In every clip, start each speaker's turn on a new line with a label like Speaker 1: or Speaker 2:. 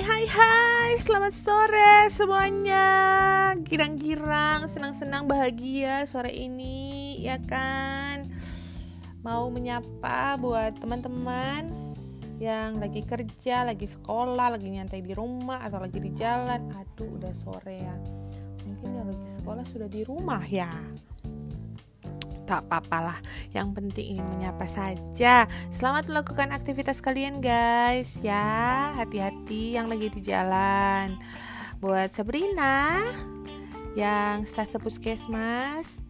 Speaker 1: Hai hai Selamat sore semuanya. Girang-girang Senang-senang bahagia sore ini Ya kan? Mau menyapa buat teman-teman Yang lagi kerja Lagi sekolah Lagi nyantai di rumah Atau lagi di jalan. Aduh udah sore ya. Mungkin yang lagi sekolah sudah di rumah ya tak apa-apalah. Yang penting ingin menyapa saja. Selamat melakukan aktivitas kalian guys. Ya hati-hati yang lagi di jalan. Buat Sabrina yang stase puskesmas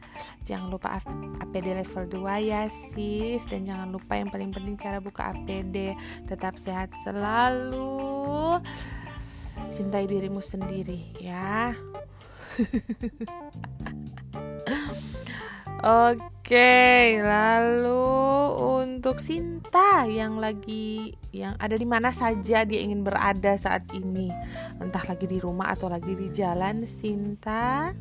Speaker 1: jangan lupa APD level 2 ya sis. Dan jangan lupa yang paling penting cara buka APD tetap sehat selalu. Cintai dirimu sendiri ya Oke, lalu untuk Sinta yang lagi yang ada di mana saja dia ingin berada saat ini, entah lagi di rumah atau lagi di jalan, Sinta.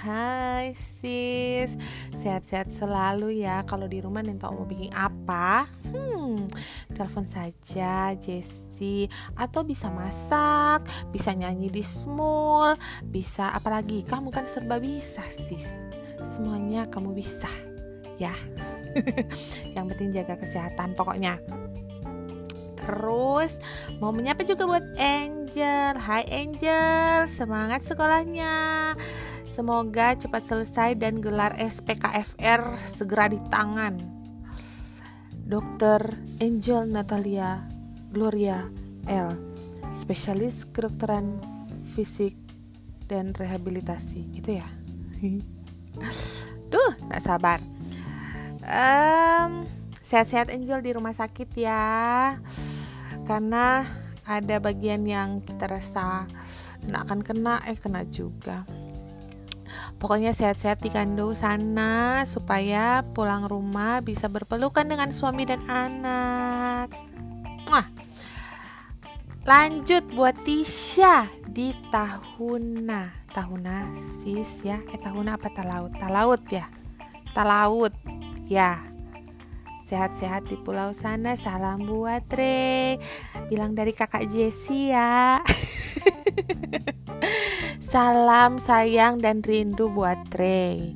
Speaker 1: Hai sis, sehat-sehat selalu ya. Kalau di rumah nih mau bikin apa? Hmm, telepon saja Jessie. Atau bisa masak, bisa nyanyi di small, bisa apalagi. Kamu kan serba bisa sis. Semuanya kamu bisa ya. Yang penting jaga kesehatan pokoknya. Terus mau menyapa juga buat Angel. Hai Angel. Semangat sekolahnya semoga cepat selesai dan gelar SPKFR segera di tangan Dokter Angel Natalia Gloria L spesialis kedokteran fisik dan rehabilitasi itu ya Duh, gak sabar. Um, sehat-sehat Angel di rumah sakit ya. Karena ada bagian yang kita rasa nak akan kena, eh kena juga. Pokoknya sehat-sehat di kandung sana supaya pulang rumah bisa berpelukan dengan suami dan anak. Wah. Lanjut buat Tisha di tahuna. Tahuna sis ya. Eh tahuna apa? Talaut. Talaut ya? Talaut. Ya. Sehat-sehat di pulau sana. Salam buat Re bilang dari kakak Jessie ya salam sayang dan rindu buat Re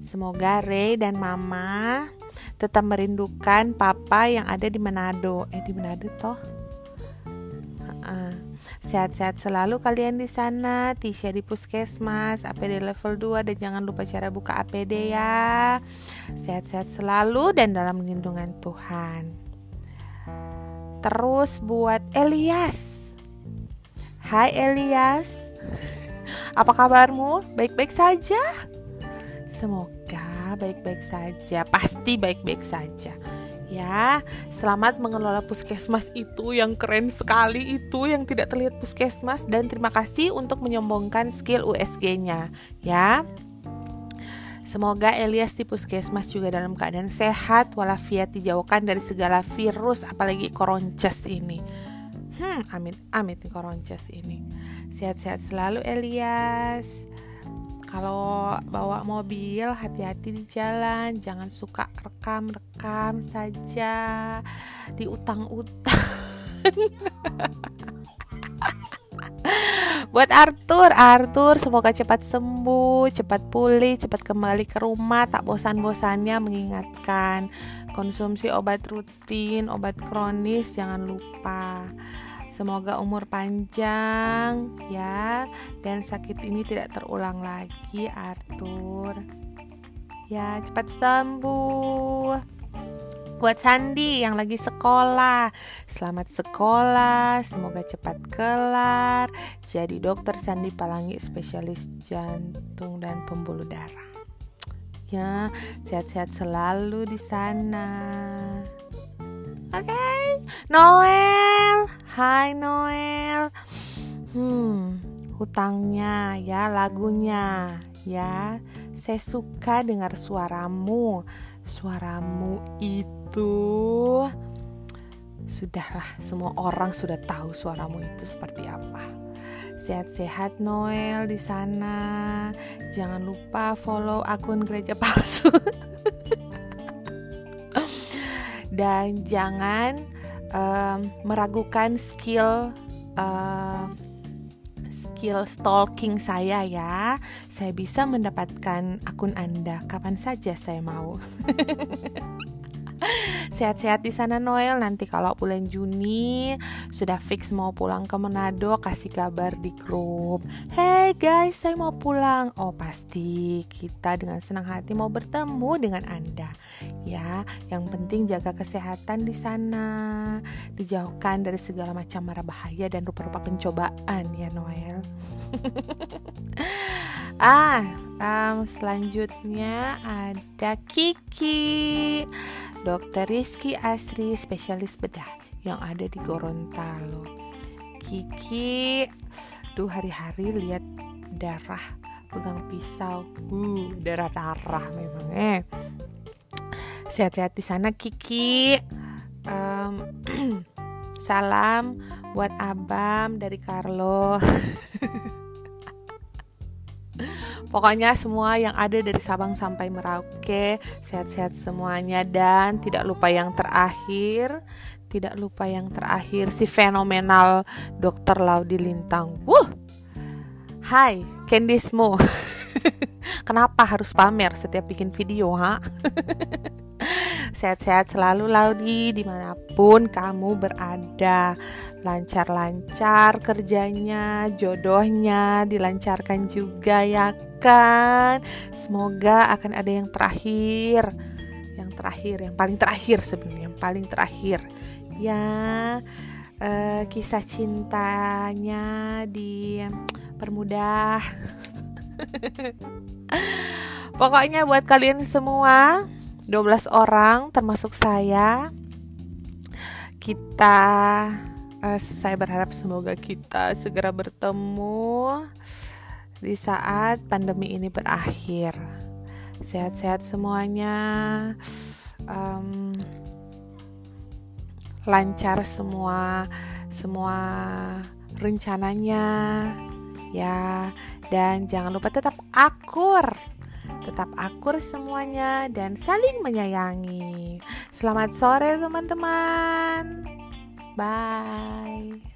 Speaker 1: semoga Re dan Mama tetap merindukan Papa yang ada di Manado eh di Manado toh Sehat-sehat selalu kalian di sana. Tisha di puskesmas, APD level 2 dan jangan lupa cara buka APD ya. Sehat-sehat selalu dan dalam lindungan Tuhan. Terus buat Elias. Hai Elias. Apa kabarmu? Baik-baik saja? Semoga baik-baik saja. Pasti baik-baik saja ya. Selamat mengelola puskesmas itu yang keren sekali itu yang tidak terlihat puskesmas dan terima kasih untuk menyombongkan skill USG-nya ya. Semoga Elias di puskesmas juga dalam keadaan sehat walafiat dijauhkan dari segala virus apalagi koronces ini. Hmm, amit amit koronces ini. Sehat-sehat selalu Elias. Kalau bawa mobil hati-hati di jalan. Jangan suka rekam-rekam saja. Di utang-utang. Buat Arthur Arthur semoga cepat sembuh cepat pulih cepat kembali ke rumah. Tak bosan-bosannya mengingatkan konsumsi obat rutin obat kronis. Jangan lupa Semoga umur panjang ya dan sakit ini tidak terulang lagi Arthur. Ya, cepat sembuh. Buat Sandi yang lagi sekolah, selamat sekolah, semoga cepat kelar. Jadi dokter Sandi Palangi spesialis jantung dan pembuluh darah. Ya, sehat-sehat selalu di sana. Oke, okay. Noel, hai Noel. Hmm, hutangnya ya lagunya ya. Saya suka dengar suaramu. Suaramu itu sudahlah semua orang sudah tahu suaramu itu seperti apa. Sehat-sehat Noel di sana. Jangan lupa follow akun gereja palsu. dan jangan um, meragukan skill uh, skill stalking saya ya. Saya bisa mendapatkan akun Anda kapan saja saya mau. Sehat-sehat di sana Noel. Nanti kalau bulan Juni sudah fix mau pulang ke Manado, kasih kabar di grup. Hey guys, saya mau pulang. Oh pasti kita dengan senang hati mau bertemu dengan Anda. Ya, yang penting jaga kesehatan di sana. Dijauhkan dari segala macam mara bahaya dan rupa-rupa pencobaan ya Noel. ah, um, selanjutnya ada Kiki. Dr. Rizky Asri, spesialis bedah yang ada di Gorontalo. Kiki, tuh hari-hari lihat darah pegang pisau, uh, darah-darah memang eh. Sehat-sehat di sana Kiki. Um, salam buat Abam dari Carlo. Pokoknya semua yang ada dari Sabang sampai Merauke sehat-sehat semuanya dan tidak lupa yang terakhir, tidak lupa yang terakhir si fenomenal Dr. Laudi Lintang. Wuh. Hai, Kendismu. Kenapa harus pamer setiap bikin video, ha? Sehat-sehat selalu Laudi di mana pun kamu berada. Lancar-lancar kerjanya, jodohnya dilancarkan juga ya kan? Semoga akan ada yang terakhir Yang terakhir, yang paling terakhir sebenarnya Yang paling terakhir. Ya uh, kisah cintanya dipermudah Pokoknya buat kalian semua 12 orang termasuk saya. Kita uh, saya berharap semoga kita segera bertemu di saat pandemi ini berakhir. Sehat-sehat semuanya. Um, lancar semua semua rencananya ya. Dan jangan lupa tetap akur tetap akur semuanya dan saling menyayangi. Selamat sore teman-teman. Bye.